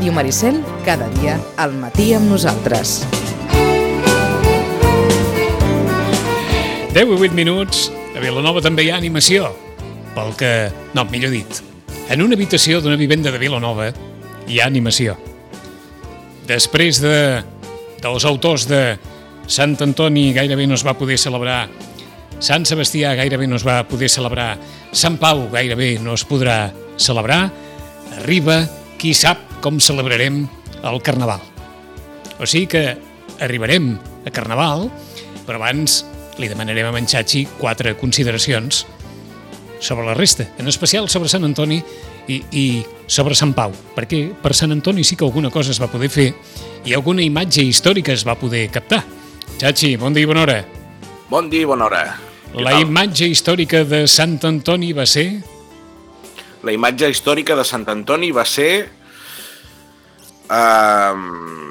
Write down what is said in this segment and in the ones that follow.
Ràdio Maricel, cada dia al matí amb nosaltres. 10 i 8 minuts, a Vilanova també hi ha animació. Pel que... No, millor dit, en una habitació d'una vivenda de Vilanova hi ha animació. Després de, dels autors de Sant Antoni gairebé no es va poder celebrar, Sant Sebastià gairebé no es va poder celebrar, Sant Pau gairebé no es podrà celebrar, arriba qui sap com celebrarem el Carnaval. O sigui que arribarem a Carnaval, però abans li demanarem a en Xachi quatre consideracions sobre la resta, en especial sobre Sant Antoni i, i sobre Sant Pau, perquè per Sant Antoni sí que alguna cosa es va poder fer i alguna imatge històrica es va poder captar. Xachi, bon dia i bona hora. Bon dia i bona hora. La imatge històrica de Sant Antoni va ser... La imatge històrica de Sant Antoni va ser... Uh,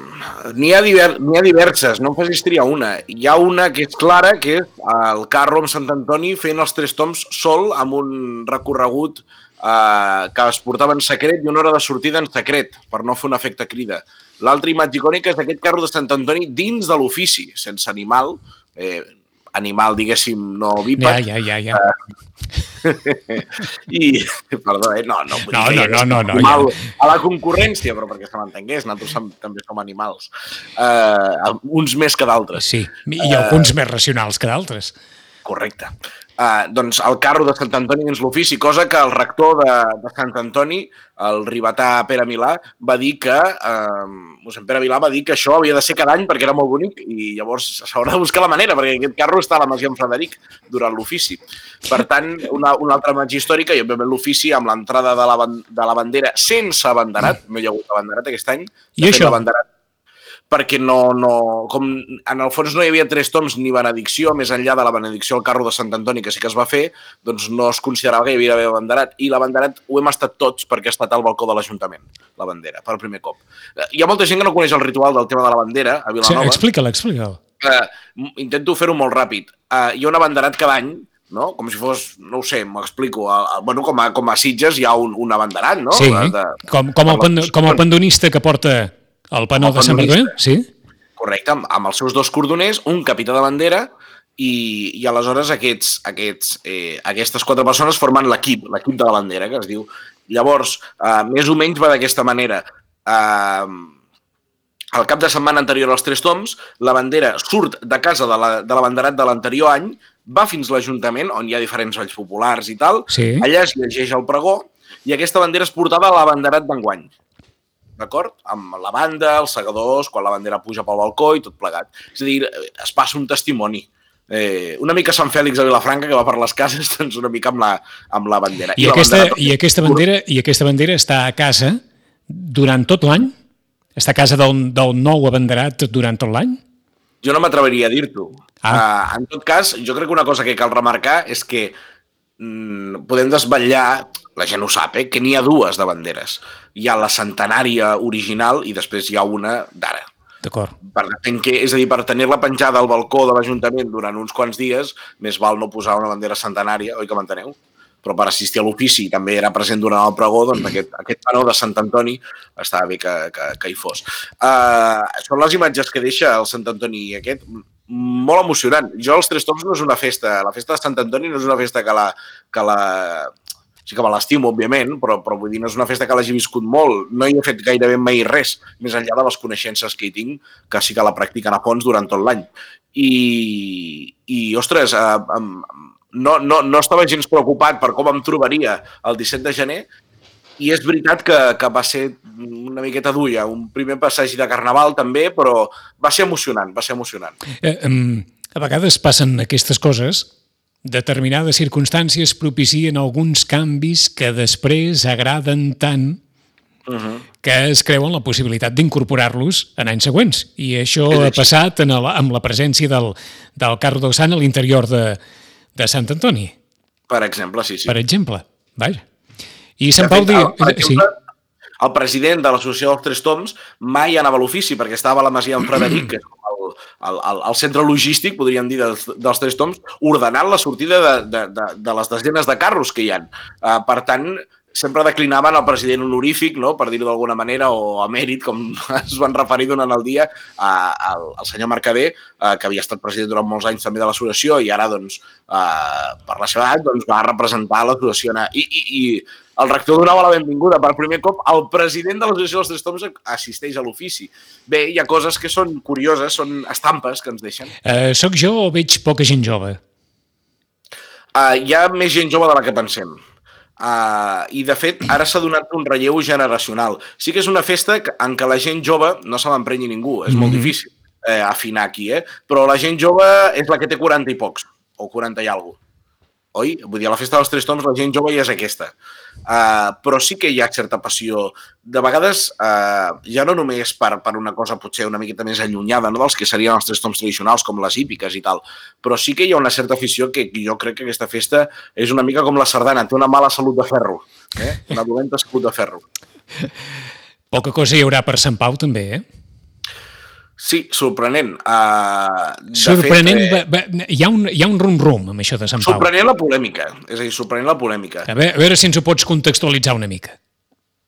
N'hi ha, diver, ha diverses, no em facis triar una. Hi ha una que és clara, que és el carro amb Sant Antoni fent els tres toms sol amb un recorregut eh, que es portava en secret i una hora de sortida en secret, per no fer un efecte crida. L'altra imatge icònica és aquest carro de Sant Antoni dins de l'ofici, sense animal, eh, animal, diguéssim, no bíped. Ja, ja, ja. ja. Uh, I, perdó, eh? no, no, no, no, no, no, no, animal, ja. a la concurrència, però perquè se m'entengués, nosaltres som, també som animals. Uh, uns més que d'altres. Sí, i alguns uh, més racionals que d'altres. Correcte eh, doncs el carro de Sant Antoni dins l'ofici, cosa que el rector de, de Sant Antoni, el ribetà Pere Milà, va dir que, eh, mossèn Pere Milà va dir que això havia de ser cada any perquè era molt bonic i llavors s'haurà de buscar la manera perquè aquest carro està a la Masia en Frederic durant l'ofici. Per tant, una, una altra imatge històrica i òbviament l'ofici amb l'entrada de, la, de la bandera sense abanderat, no hi ha hagut abanderat aquest any, I això? Abanderat perquè no, no, com en el fons no hi havia tres toms ni benedicció, més enllà de la benedicció al carro de Sant Antoni, que sí que es va fer, doncs no es considerava que hi havia d'haver banderat. I la banderat ho hem estat tots perquè ha estat al balcó de l'Ajuntament, la bandera, per primer cop. Eh, hi ha molta gent que no coneix el ritual del tema de la bandera a Vilanova. Sí, explica-la, explica-la. Uh, intento fer-ho molt ràpid. Uh, hi ha una banderat cada any, no? Com si fos, no ho sé, m'explico, bueno, com a, com a Sitges hi ha un, un abanderat, no? Sí, de, com, com, el, com el pandonista que porta el panó de Sant Bartomeu, sí? Correcte, amb, amb els seus dos cordoners, un capità de bandera i, i aleshores aquests, aquests, eh, aquestes quatre persones formen l'equip, l'equip de la bandera, que es diu. Llavors, eh, més o menys va d'aquesta manera. Eh, al cap de setmana anterior als tres toms, la bandera surt de casa de la, de la banderat de l'anterior any, va fins a l'Ajuntament, on hi ha diferents balls populars i tal, sí. allà es llegeix el pregó, i aquesta bandera és portada a la banderat d'enguany d'acord? Amb la banda, els segadors, quan la bandera puja pel balcó i tot plegat. És a dir, es passa un testimoni. Eh, una mica Sant Fèlix a Vilafranca, que va per les cases, doncs una mica amb la, amb la bandera. I, I, aquesta, bandera, i, aquesta bandera, I aquesta bandera està a casa durant tot l'any? Està a casa del, del nou abanderat durant tot l'any? Jo no m'atreveria a dir-t'ho. Ah. Uh, en tot cas, jo crec que una cosa que cal remarcar és que mm, podem desvetllar, la gent ho sap, eh, que n'hi ha dues de banderes hi ha la centenària original i després hi ha una d'ara. D'acord. Per, que, és a dir, per tenir-la penjada al balcó de l'Ajuntament durant uns quants dies, més val no posar una bandera centenària, oi que m'enteneu? Però per assistir a l'ofici també era present durant el pregó, doncs aquest, aquest panó de Sant Antoni estava bé que, que, que hi fos. Uh, són les imatges que deixa el Sant Antoni aquest, molt emocionant. Jo els Tres Toms no és una festa, la festa de Sant Antoni no és una festa que la, que la, sí que me l'estimo, òbviament, però, però vull dir, no és una festa que l'hagi viscut molt. No hi he fet gairebé mai res, més enllà de les coneixences que hi tinc, que sí que la practiquen a fons durant tot l'any. I, i, ostres, eh, no, no, no estava gens preocupat per com em trobaria el 17 de gener i és veritat que, que va ser una miqueta duia, un primer passeig de Carnaval també, però va ser emocionant, va ser emocionant. Eh, um, a vegades passen aquestes coses Determinades circumstàncies propicien alguns canvis que després agraden tant uh -huh. que es creuen la possibilitat d'incorporar-los en anys següents. I això ha passat en el, amb la presència del, del carro del Sant a l'interior de, de Sant Antoni. Per exemple, sí, sí. Per exemple, vaja. I Sant Pau... Dia... Sí. El president de l'Associació dels Tres Toms mai anava a l'ofici perquè estava a la Masia en Frederic, que és el, el, el centre logístic, podríem dir, dels, dels Tres Toms, ordenant la sortida de, de, de, de les desenes de carros que hi han. Uh, per tant, sempre declinaven el president honorífic, no? per dir-ho d'alguna manera, o emèrit, com es van referir durant el dia, a, al, al senyor Mercader, eh, que havia estat president durant molts anys també de l'associació i ara, doncs, eh, per la seva edat, doncs, va representar l'associació. I, i, I el rector donava la benvinguda. Per primer cop, el president de l'associació dels Tres Toms assisteix a l'ofici. Bé, hi ha coses que són curioses, són estampes que ens deixen. Uh, soc jo o veig poca gent jove? Uh, hi ha més gent jove de la que pensem. Uh, I, de fet, ara s'ha donat un relleu generacional. Sí que és una festa en què la gent jove no se l'emprenyi ningú, és mm -hmm. molt mhm. difícil eh, afinar aquí, eh? però la gent jove és la que té 40 i pocs, o 40 i alguna cosa oi? Vull dir, a la festa dels Tres Toms la gent jove ja és aquesta. Uh, però sí que hi ha certa passió. De vegades, uh, ja no només per, per una cosa potser una miqueta més allunyada no? dels que serien els Tres Toms tradicionals, com les hípiques i tal, però sí que hi ha una certa afició que jo crec que aquesta festa és una mica com la sardana, té una mala salut de ferro, eh? una dolenta salut de ferro. Poca cosa hi haurà per Sant Pau, també, eh? Sí, sorprenent. Uh, sorprenent, fet, eh, hi, ha un, hi ha un rum-rum amb això de Sant Pau. Sorprenent la polèmica, és a dir, sorprenent la polèmica. A veure, a veure si ens ho pots contextualitzar una mica.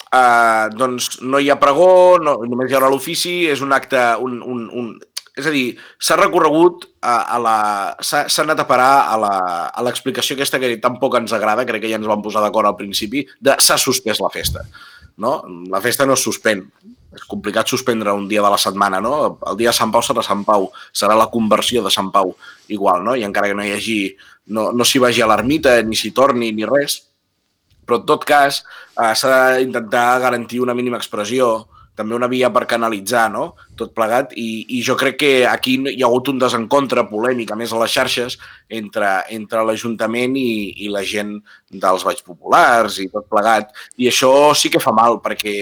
Uh, doncs no hi ha pregó, no, només hi haurà l'ofici, és un acte, un, un, un, és a dir, s'ha recorregut a, a la... s'ha anat a parar a l'explicació aquesta que tampoc ens agrada, crec que ja ens vam posar d'acord al principi, de s'ha suspès la festa. No? La festa no es suspèn és complicat suspendre un dia de la setmana, no? El dia de Sant Pau serà Sant Pau, serà la conversió de Sant Pau igual, no? I encara que no hi hagi, no, no s'hi vagi a l'ermita, ni s'hi torni, ni res, però en tot cas eh, s'ha d'intentar garantir una mínima expressió, també una via per canalitzar no? tot plegat i, i jo crec que aquí hi ha hagut un desencontre polèmic, a més a les xarxes, entre, entre l'Ajuntament i, i la gent dels Valls Populars i tot plegat. I això sí que fa mal, perquè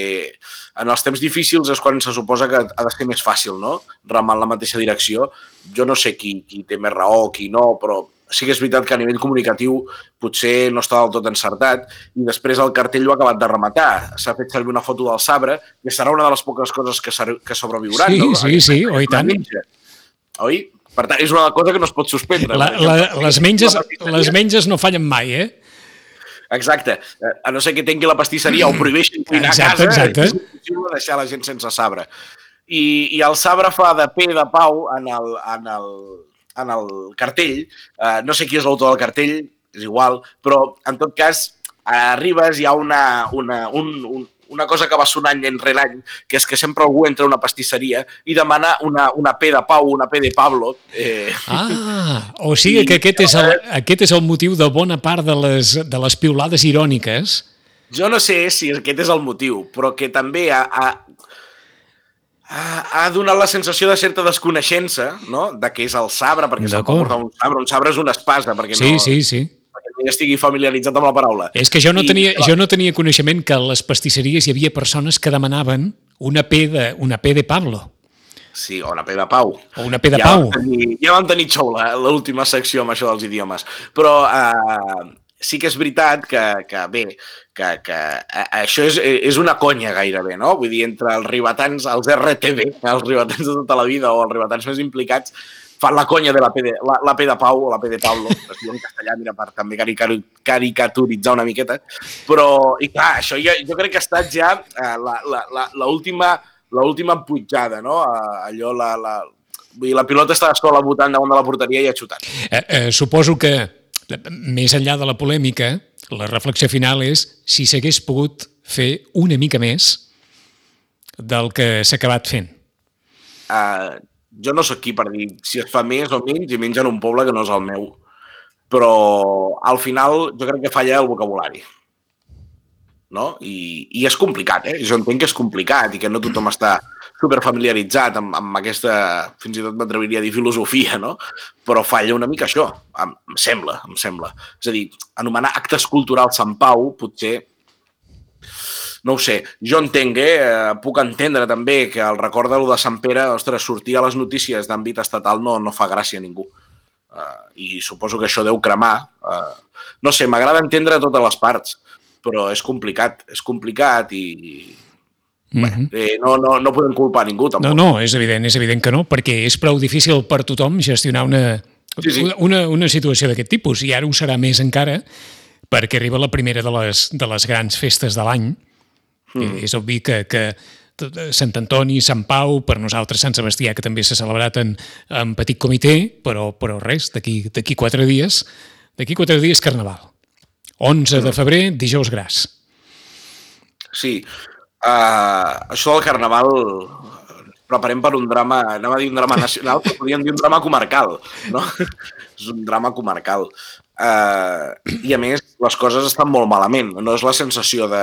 en els temps difícils és quan se suposa que ha de ser més fàcil, no? Remar en la mateixa direcció. Jo no sé qui, qui té més raó, qui no, però sí que és veritat que a nivell comunicatiu potser no està del tot encertat i després el cartell ho ha acabat de rematar. S'ha fet servir una foto del Sabre que serà una de les poques coses que, que sobreviuran. Sí, no? sí, sí, oi tant. Menja. Oi? Per tant, és una cosa que no es pot suspendre. La, la, les, menges, les menges no fallen mai, eh? Exacte. A no ser que tingui la pastisseria o prohibeixin cuinar exacte, a casa, exacte. és impossible deixar la gent sense sabre. I, i el sabre fa de pe de pau en el, en el, en el cartell, eh, no sé qui és l'autor del cartell, és igual, però en tot cas arribes hi ha una, una, un, un, una cosa que va sonar any enrere any, que és que sempre algú entra a una pastisseria i demana una, una P de Pau, una P de Pablo. Eh. Ah, o sigui que aquest és, el, aquest és el motiu de bona part de les, de les piulades iròniques. Jo no sé si aquest és el motiu, però que també ha, ha, ha donat la sensació de certa desconeixença, no?, de què és el sabre, perquè s'ha portat un sabre. Un sabre és una espasa, perquè sí, no... Sí, sí, perquè no estigui familiaritzat amb la paraula. És que jo no, I, tenia, jo no tenia coneixement que a les pastisseries hi havia persones que demanaven una P de, una P de Pablo. Sí, o una P de Pau. O una P de ja Pau. Vam tenir, ja vam tenir xou l'última secció amb això dels idiomes. Però eh, sí que és veritat que, que bé, que, que això és, és una conya gairebé, no? Vull dir, entre els ribetans, els RTV, els ribetans de tota la vida o els ribetans més implicats, fan la conya de la P de, la, la P de Pau o la P de Pablo, es diu en castellà, mira, per també caricaturitzar una miqueta, però, i clar, això jo, jo crec que ha estat ja eh, l'última l'última pujada, no? Eh, allò, la, la, vull la pilota estava sola votant davant de la porteria i ha xutat. Eh, eh, suposo que, més enllà de la polèmica, la reflexió final és si s'hagués pogut fer una mica més del que s'ha acabat fent. Uh, jo no sóc qui per dir si es fa més o menys i menys en un poble que no és el meu. Però al final jo crec que falla el vocabulari. No? I, I és complicat, eh? Jo entenc que és complicat i que no tothom està super familiaritzat amb, amb aquesta, fins i tot m'atreviria a dir filosofia, no? Però falla una mica això, em, em sembla, em sembla. És a dir, anomenar actes culturals Sant Pau potser no ho sé, jo entenc, eh? puc entendre també que el record de lo de Sant Pere, ostres, sortir a les notícies d'àmbit estatal no, no fa gràcia a ningú. Uh, I suposo que això deu cremar. Uh, no sé, m'agrada entendre totes les parts, però és complicat, és complicat i, Mm -hmm. eh, no, no, no podem culpar ningú, tampoc. No, no, és evident, és evident que no, perquè és prou difícil per tothom gestionar una, sí, sí. una, una situació d'aquest tipus, i ara ho serà més encara, perquè arriba la primera de les, de les grans festes de l'any. Mm. És obvi que, que Sant Antoni, Sant Pau, per nosaltres Sant Sebastià, que també s'ha celebrat en, en petit comitè, però, però res, d'aquí quatre dies, d'aquí quatre dies Carnaval. 11 de febrer, dijous gras. Sí, uh, això del Carnaval preparem per un drama, anava a dir un drama nacional, però podríem dir un drama comarcal, no? És un drama comarcal. Uh, I a més, les coses estan molt malament. No és la sensació de,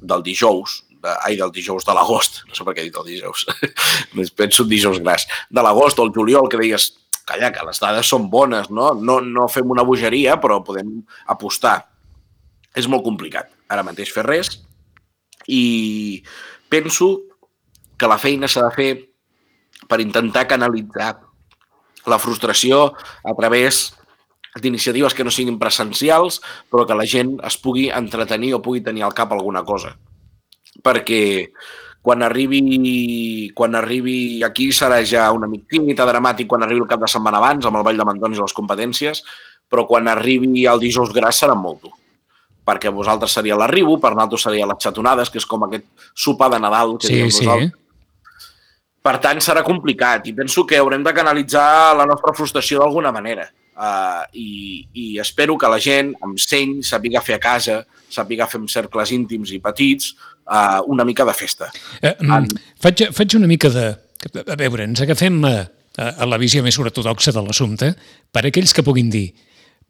del dijous, de, ai, del dijous de l'agost, no sé per què he dit el dijous, penso en dijous gras, de l'agost o el juliol, que deies, calla, que les dades són bones, no? no? No fem una bogeria, però podem apostar. És molt complicat ara mateix fer res i penso que la feina s'ha de fer per intentar canalitzar la frustració a través d'iniciatives que no siguin presencials, però que la gent es pugui entretenir o pugui tenir al cap alguna cosa. Perquè quan arribi, quan arribi aquí serà ja una tímid, dramàtic quan arribi el cap de setmana abans amb el Vall de Mantonis i les competències, però quan arribi el dijous gras serà molt dur perquè vosaltres seria l'arribo, per nosaltres seria les xatonades, que és com aquest sopar de Nadal que sí, diem nosaltres. Sí. Per tant, serà complicat i penso que haurem de canalitzar la nostra frustració d'alguna manera. Uh, i, i espero que la gent amb seny sàpiga fer a casa, sàpiga fer amb cercles íntims i petits uh, una mica de festa. Eh, en... faig, faig una mica de... A veure, ens agafem a, a la visió més ortodoxa de l'assumpte per aquells que puguin dir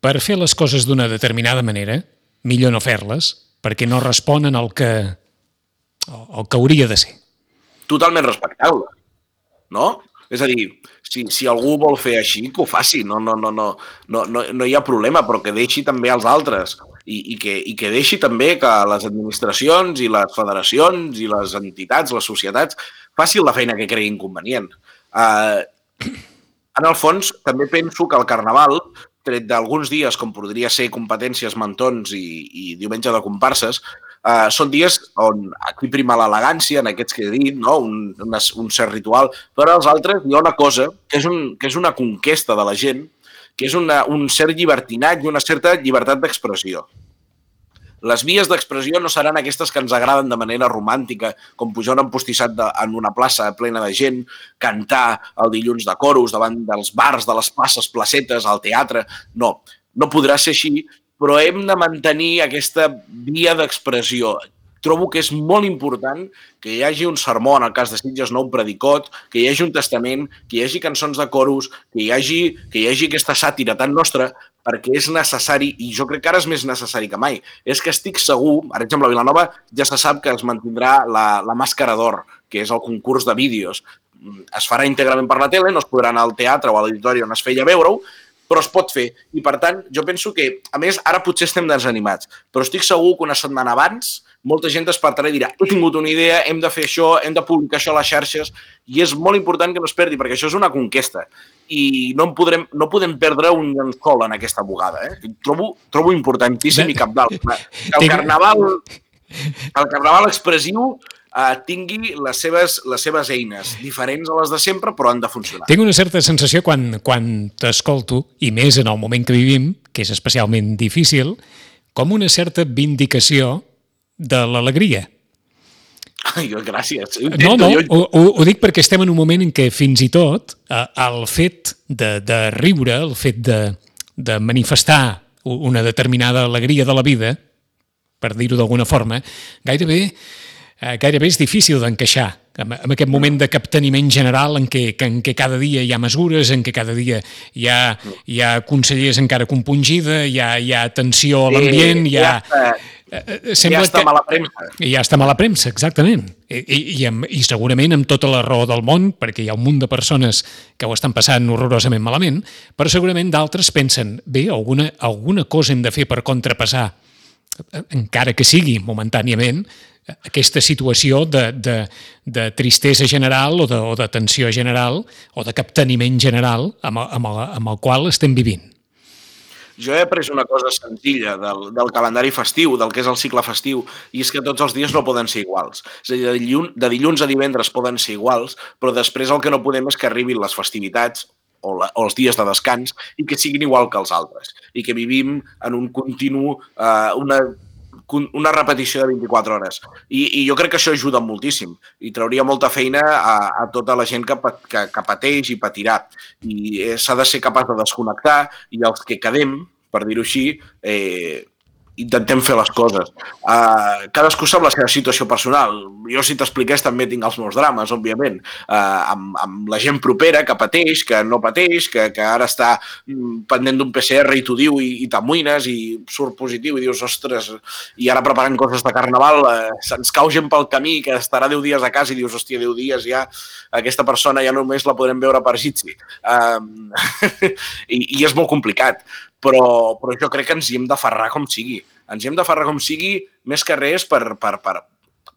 per fer les coses d'una determinada manera, millor no fer-les, perquè no responen al que, al que hauria de ser. Totalment respectable, no? És a dir, si, si algú vol fer així, que ho faci, no, no, no, no, no, no, no hi ha problema, però que deixi també als altres i, i, que, i que deixi també que les administracions i les federacions i les entitats, les societats, facin la feina que creguin convenient. Uh, en el fons, també penso que el Carnaval, tret d'alguns dies, com podria ser competències, mentons i, i diumenge de comparses, Uh, són dies on aquí prima l'elegància, en aquests que he dit, no? un, un, un cert ritual, però als altres hi ha una cosa que és, un, que és una conquesta de la gent, que és una, un cert llibertinat i una certa llibertat d'expressió. Les vies d'expressió no seran aquestes que ens agraden de manera romàntica, com pujar un empostissat de, en una plaça plena de gent, cantar el dilluns de coros davant dels bars, de les places, placetes, al teatre... No, no podrà ser així però hem de mantenir aquesta via d'expressió. Trobo que és molt important que hi hagi un sermó, en el cas de Sitges, no un predicot, que hi hagi un testament, que hi hagi cançons de coros, que hi hagi, que hi hagi aquesta sàtira tan nostra, perquè és necessari, i jo crec que ara és més necessari que mai. És que estic segur, per exemple, a Vilanova ja se sap que es mantindrà la, la Màscara d'Or, que és el concurs de vídeos. Es farà íntegrament per la tele, no es podrà anar al teatre o a l'auditori on es feia veure-ho, però es pot fer. I, per tant, jo penso que, a més, ara potser estem desanimats, però estic segur que una setmana abans molta gent despertarà i dirà he tingut una idea, hem de fer això, hem de publicar això a les xarxes, i és molt important que no es perdi, perquè això és una conquesta i no, en podrem, no podem perdre un llençol en aquesta bugada. Eh? Trobo, trobo importantíssim i capdalt. El carnaval, el carnaval expressiu eh, tingui les seves, les seves eines, diferents a les de sempre, però han de funcionar. Tinc una certa sensació quan, quan t'escolto, i més en el moment que vivim, que és especialment difícil, com una certa vindicació de l'alegria. Gràcies. No, no, ho, ho, ho dic perquè estem en un moment en què fins i tot eh, el fet de, de riure, el fet de, de manifestar una determinada alegria de la vida, per dir-ho d'alguna forma, gairebé eh, gairebé és difícil d'encaixar en, en aquest moment de capteniment general en què, en què cada dia hi ha mesures, en què cada dia hi ha, hi ha consellers encara compungida, hi ha, hi ha tensió a l'ambient, hi ha... Eh, eh, Sembla ja està que... mala premsa. Ja està mala premsa, exactament. I, i, i, amb, I segurament amb tota la raó del món, perquè hi ha un munt de persones que ho estan passant horrorosament malament, però segurament d'altres pensen, bé, alguna, alguna cosa hem de fer per contrapassar, encara que sigui momentàniament, aquesta situació de, de, de tristesa general o de, o de tensió general o de capteniment general amb, amb, el, amb el qual estem vivint. Jo he après una cosa senzilla del, del calendari festiu, del que és el cicle festiu, i és que tots els dies no poden ser iguals. És a dir, de dilluns, de dilluns a divendres poden ser iguals, però després el que no podem és que arribin les festivitats o, la, o els dies de descans i que siguin igual que els altres i que vivim en un continu, eh, una una repetició de 24 hores. I, I jo crec que això ajuda moltíssim i trauria molta feina a, a tota la gent que, que, que pateix i patirà. I eh, s'ha de ser capaç de desconnectar i els que quedem, per dir-ho així, eh, intentem fer les coses. Uh, cadascú sap la seva situació personal. Jo, si t'expliqués, també tinc els meus drames, òbviament, uh, amb, amb la gent propera que pateix, que no pateix, que, que ara està mm, pendent d'un PCR i t'ho diu i, i t'amoïnes i surt positiu i dius, ostres, i ara preparant coses de carnaval, uh, se'ns cau gent pel camí que estarà 10 dies a casa i dius, hòstia, 10 dies ja, aquesta persona ja només la podrem veure per Jitsi. Uh, i, I és molt complicat però, però jo crec que ens hi hem d'aferrar com sigui. Ens hi hem d'aferrar com sigui, més que res per, per, per,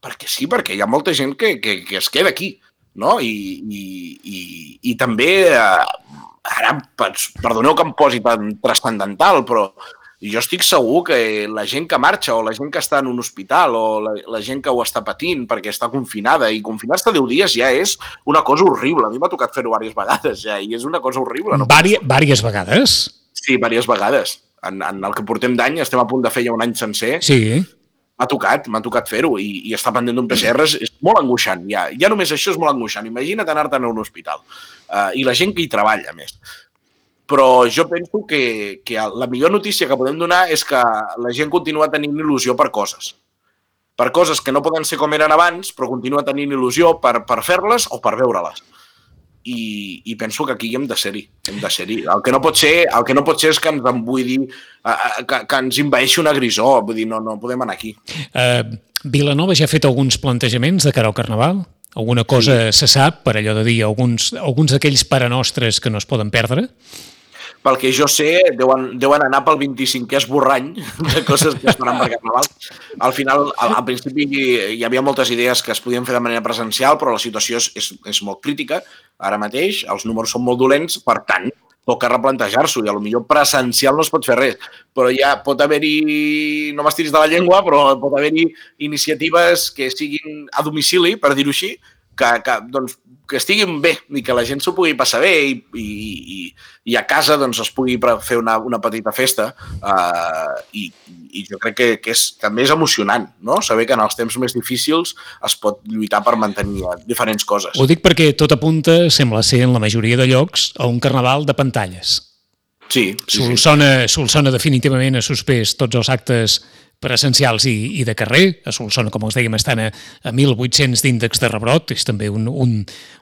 perquè sí, perquè hi ha molta gent que, que, que es queda aquí, no? I, i, i, i també, eh, ara, perdoneu que em posi tan transcendental, però jo estic segur que la gent que marxa o la gent que està en un hospital o la, la gent que ho està patint perquè està confinada i confinar-se 10 dies ja és una cosa horrible. A mi m'ha tocat fer-ho diverses vegades ja i és una cosa horrible. No Vari, vàries vegades? Sí, diverses vegades. En, en el que portem d'any, estem a punt de fer ja un any sencer. Sí. M'ha tocat, m'ha tocat fer-ho i, i estar pendent d'un PCR és, és molt angoixant. Ja, ja només això és molt angoixant. Imagina't anar-te'n a un hospital. Uh, I la gent que hi treballa, més. Però jo penso que, que la millor notícia que podem donar és que la gent continua tenint il·lusió per coses. Per coses que no poden ser com eren abans, però continua tenint il·lusió per, per fer-les o per veure-les i, i penso que aquí hem de ser-hi, hem de ser-hi. El que no pot ser, el que no pot ser és que ens embuidi, que, que ens invaeixi una grisó, vull dir, no, no podem anar aquí. Uh, Vilanova ja ha fet alguns plantejaments de cara al Carnaval? Alguna cosa sí. se sap, per allò de dir, alguns, alguns d'aquells parenostres que no es poden perdre? Pel que jo sé, deuen, deuen anar pel 25è esborrany de coses que es faran per Carnaval. Al final, al, al principi hi havia moltes idees que es podien fer de manera presencial, però la situació és, és, és molt crítica ara mateix, els números són molt dolents, per tant, toca replantejar-s'ho i millor presencial no es pot fer res, però ja pot haver-hi, no m'estiris de la llengua, però pot haver-hi iniciatives que siguin a domicili, per dir-ho així, que, que doncs, que estiguin bé i que la gent s'ho pugui passar bé i, i, i, i a casa doncs, es pugui fer una, una petita festa uh, i, i jo crec que, que és, també és emocionant no? saber que en els temps més difícils es pot lluitar per mantenir diferents coses. Ho dic perquè tot apunta, sembla ser en la majoria de llocs, a un carnaval de pantalles. Sí, sí, Solsona, sí. Solsona definitivament ha suspès tots els actes presencials i, i de carrer. A Solsona, com els dèiem, estan a, a 1.800 d'índex de rebrot, és també un, un,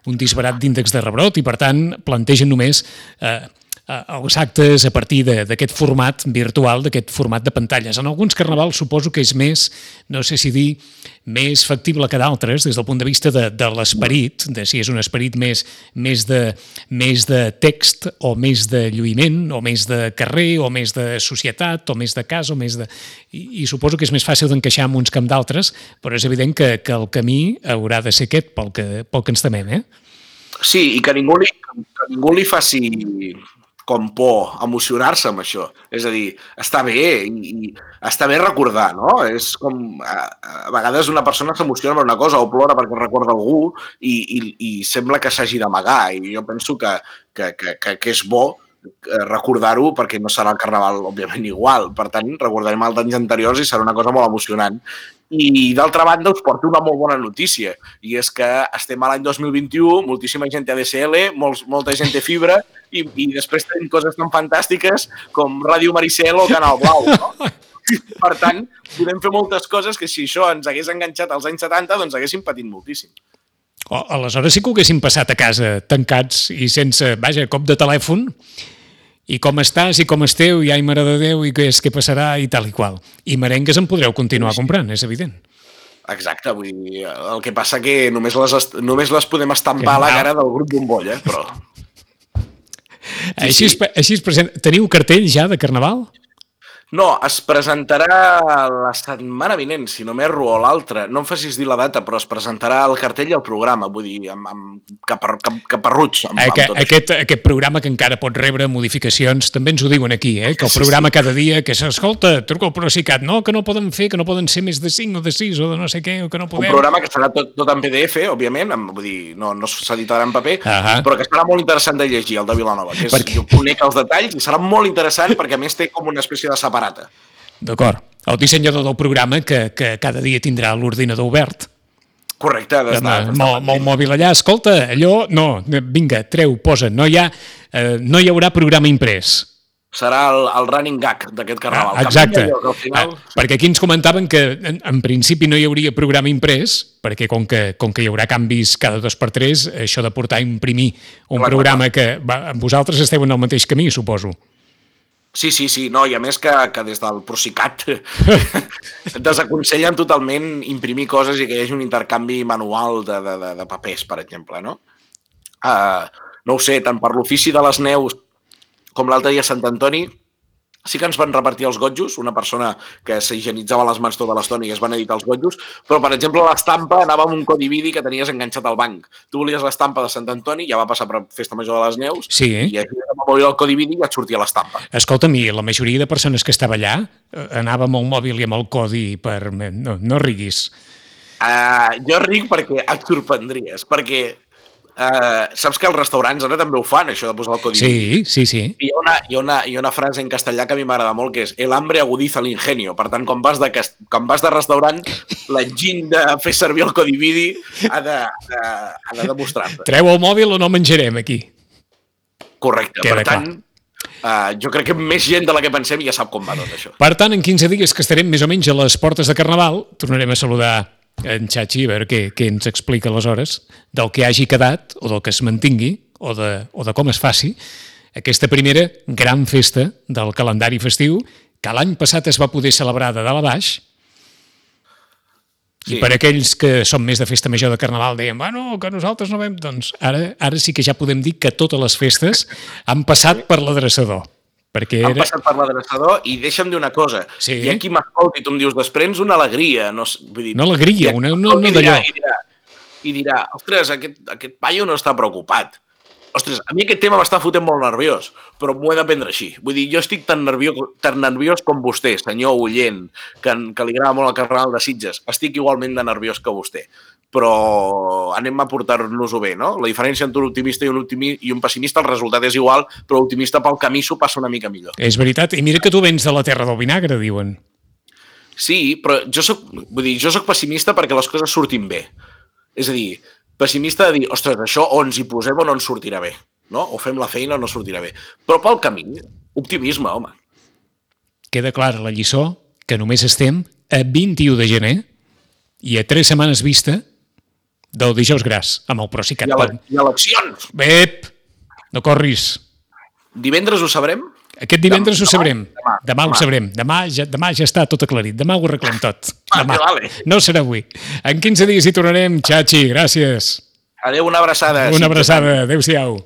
un disbarat d'índex de rebrot i, per tant, plantegen només eh, els actes a partir d'aquest format virtual, d'aquest format de pantalles. En alguns carnavals suposo que és més, no sé si dir, més factible que d'altres des del punt de vista de, de l'esperit, de si és un esperit més, més, de, més de text o més de lluïment o més de carrer o més de societat o més de casa o més de... I, i suposo que és més fàcil d'encaixar amb uns que amb d'altres, però és evident que, que el camí haurà de ser aquest pel que, pel que ens temem, eh? Sí, i que ningú li, que ningú li faci com por emocionar-se amb això. És a dir, està bé i, i està bé recordar, no? És com... A, a vegades una persona s'emociona per una cosa o plora perquè recorda algú i, i, i sembla que s'hagi d'amagar i jo penso que, que, que, que, que és bo recordar-ho perquè no serà el carnaval, òbviament, igual. Per tant, recordarem els anys anteriors i serà una cosa molt emocionant. I d'altra banda us porto una molt bona notícia i és que estem a l'any 2021, moltíssima gent té ADSL, molts, molta gent té fibra i, i després tenim coses tan fantàstiques com Ràdio Maricel o Canal Blau. No? Per tant, podem fer moltes coses que si això ens hagués enganxat als anys 70, doncs haguéssim patit moltíssim. Oh, aleshores sí que ho haguéssim passat a casa tancats i sense, vaja, cop de telèfon i com estàs i com esteu, i ai, mare de Déu, i què és, què passarà, i tal i qual. I merengues en podreu continuar sí. comprant, és evident. Exacte, vull dir, el que passa que només les, només les podem estampar a la cara del grup bombolla, però... Sí, així, sí. així es present... Teniu cartell ja de Carnaval? No, es presentarà la setmana vinent, si no m'erro, o l'altra. No em facis dir la data, però es presentarà el cartell i el programa, vull dir, amb, amb capar, cap, caparruts. Amb, amb tot aquest, aquest programa que encara pot rebre modificacions, també ens ho diuen aquí, eh? que el Sí, programa cada dia, que s'escolta, truca al Procicat, no, que no poden fer, que no poden ser més de 5 o de 6 o de no sé què, o que no Un podem. programa que serà tot, tot en PDF, òbviament, amb, vull dir, no, no s'editarà en paper, Ahà. però que serà molt interessant de llegir, el de Vilanova, que és, Perquè- jo conec els detalls i serà molt interessant perquè a més té com una espècie de separata. D'acord. El dissenyador del programa que, que cada dia tindrà l'ordinador obert, Correcte, amb, amb, el- amb el mòbil allà, escolta, allò, no, vinga, treu, posa, no hi, ha, eh, no hi haurà programa imprès. serà el, el running gag d'aquest carnaval. Ah, exacte. Al final... Ah, perquè aquí ens comentaven que en, en principi no hi hauria programa imprès, perquè com que, com que hi haurà canvis cada dos per tres, això de portar a imprimir un Clar, clar, programa que va, vosaltres esteu en el mateix camí, suposo. Sí, sí, sí, no, i a més que, que des del Procicat desaconsellen totalment imprimir coses i que hi hagi un intercanvi manual de, de, de, de papers, per exemple, no? Uh, no ho sé, tant per l'ofici de les neus com l'altre dia a Sant Antoni, sí que ens van repartir els gotjos, una persona que s'higienitzava les mans tota l'estona i es van editar els gotjos, però, per exemple, l'estampa anava amb un codi vidi que tenies enganxat al banc. Tu volies l'estampa de Sant Antoni, ja va passar per Festa Major de les Neus, Sí. i així vam obrir el codi vidi i et sortia l'estampa. Escolta'm, i la majoria de persones que estava allà eh, anava amb el mòbil i amb el codi per... No, no riguis. Uh, jo ric perquè et sorprendries, perquè uh, saps que els restaurants ara també ho fan, això de posar el codi. Sí, sí, sí. Hi ha, una, hi, ha una, hi ha una frase en castellà que a mi m'agrada molt, que és el hambre agudiza l'ingenio. Per tant, quan vas de, quan vas de restaurant, l'enginy de fer servir el codi vidi ha de, de, ha de demostrar-te. Treu el mòbil o no menjarem aquí. Correcte. Queda per tant, uh, jo crec que més gent de la que pensem ja sap com va tot això. Per tant, en 15 dies que estarem més o menys a les portes de Carnaval, tornarem a saludar en Xachi, a veure què, què ens explica aleshores del que hagi quedat, o del que es mantingui, o de, o de com es faci, aquesta primera gran festa del calendari festiu que l'any passat es va poder celebrar de dalt a baix, Sí. I per aquells que són més de festa major de Carnaval deien, bueno, que nosaltres no vam... Doncs ara, ara sí que ja podem dir que totes les festes han passat per l'adreçador. Perquè Han era... passat per l'adreçador i deixa'm dir una cosa. Sí. Hi ha qui m'escolti i tu em dius, desprens una alegria. No, vull dir, Una alegria, una- i dirà- d'allò. I dirà, i dirà, ostres, aquest, aquest paio no està preocupat. Ostres, a mi aquest tema m'està fotent molt nerviós, però m'ho he de prendre així. Vull dir, jo estic tan nerviós, tan nerviós com vostè, senyor Ullent, que, que li agrada molt el carnaval de Sitges. Estic igualment de nerviós que vostè. Però anem a portar-nos-ho bé, no? La diferència entre un optimista i un, optimi i un pessimista, el resultat és igual, però l'optimista pel camí s'ho passa una mica millor. És veritat. I mira que tu vens de la terra del vinagre, diuen. Sí, però jo soc, vull dir, jo soc pessimista perquè les coses surtin bé. És a dir, pessimista de dir, ostres, això o ens hi posem o no ens sortirà bé. No? O fem la feina o no sortirà bé. Però pel camí, optimisme, home. Queda clara la lliçó que només estem a 21 de gener i a tres setmanes vista del dijous gras amb el Procicat. I, ele I eleccions. Ep, no corris. Divendres ho sabrem? Aquest divendres ho Demà, sabrem. demà, Demà ho demà. sabrem. Demà ja, demà ja està tot aclarit. Demà ho arreglem tot. Vale, Demà. vale. No serà avui. En 15 dies hi tornarem. Xachi, gràcies. Adéu, una abraçada. Una abraçada. Adéu-siau.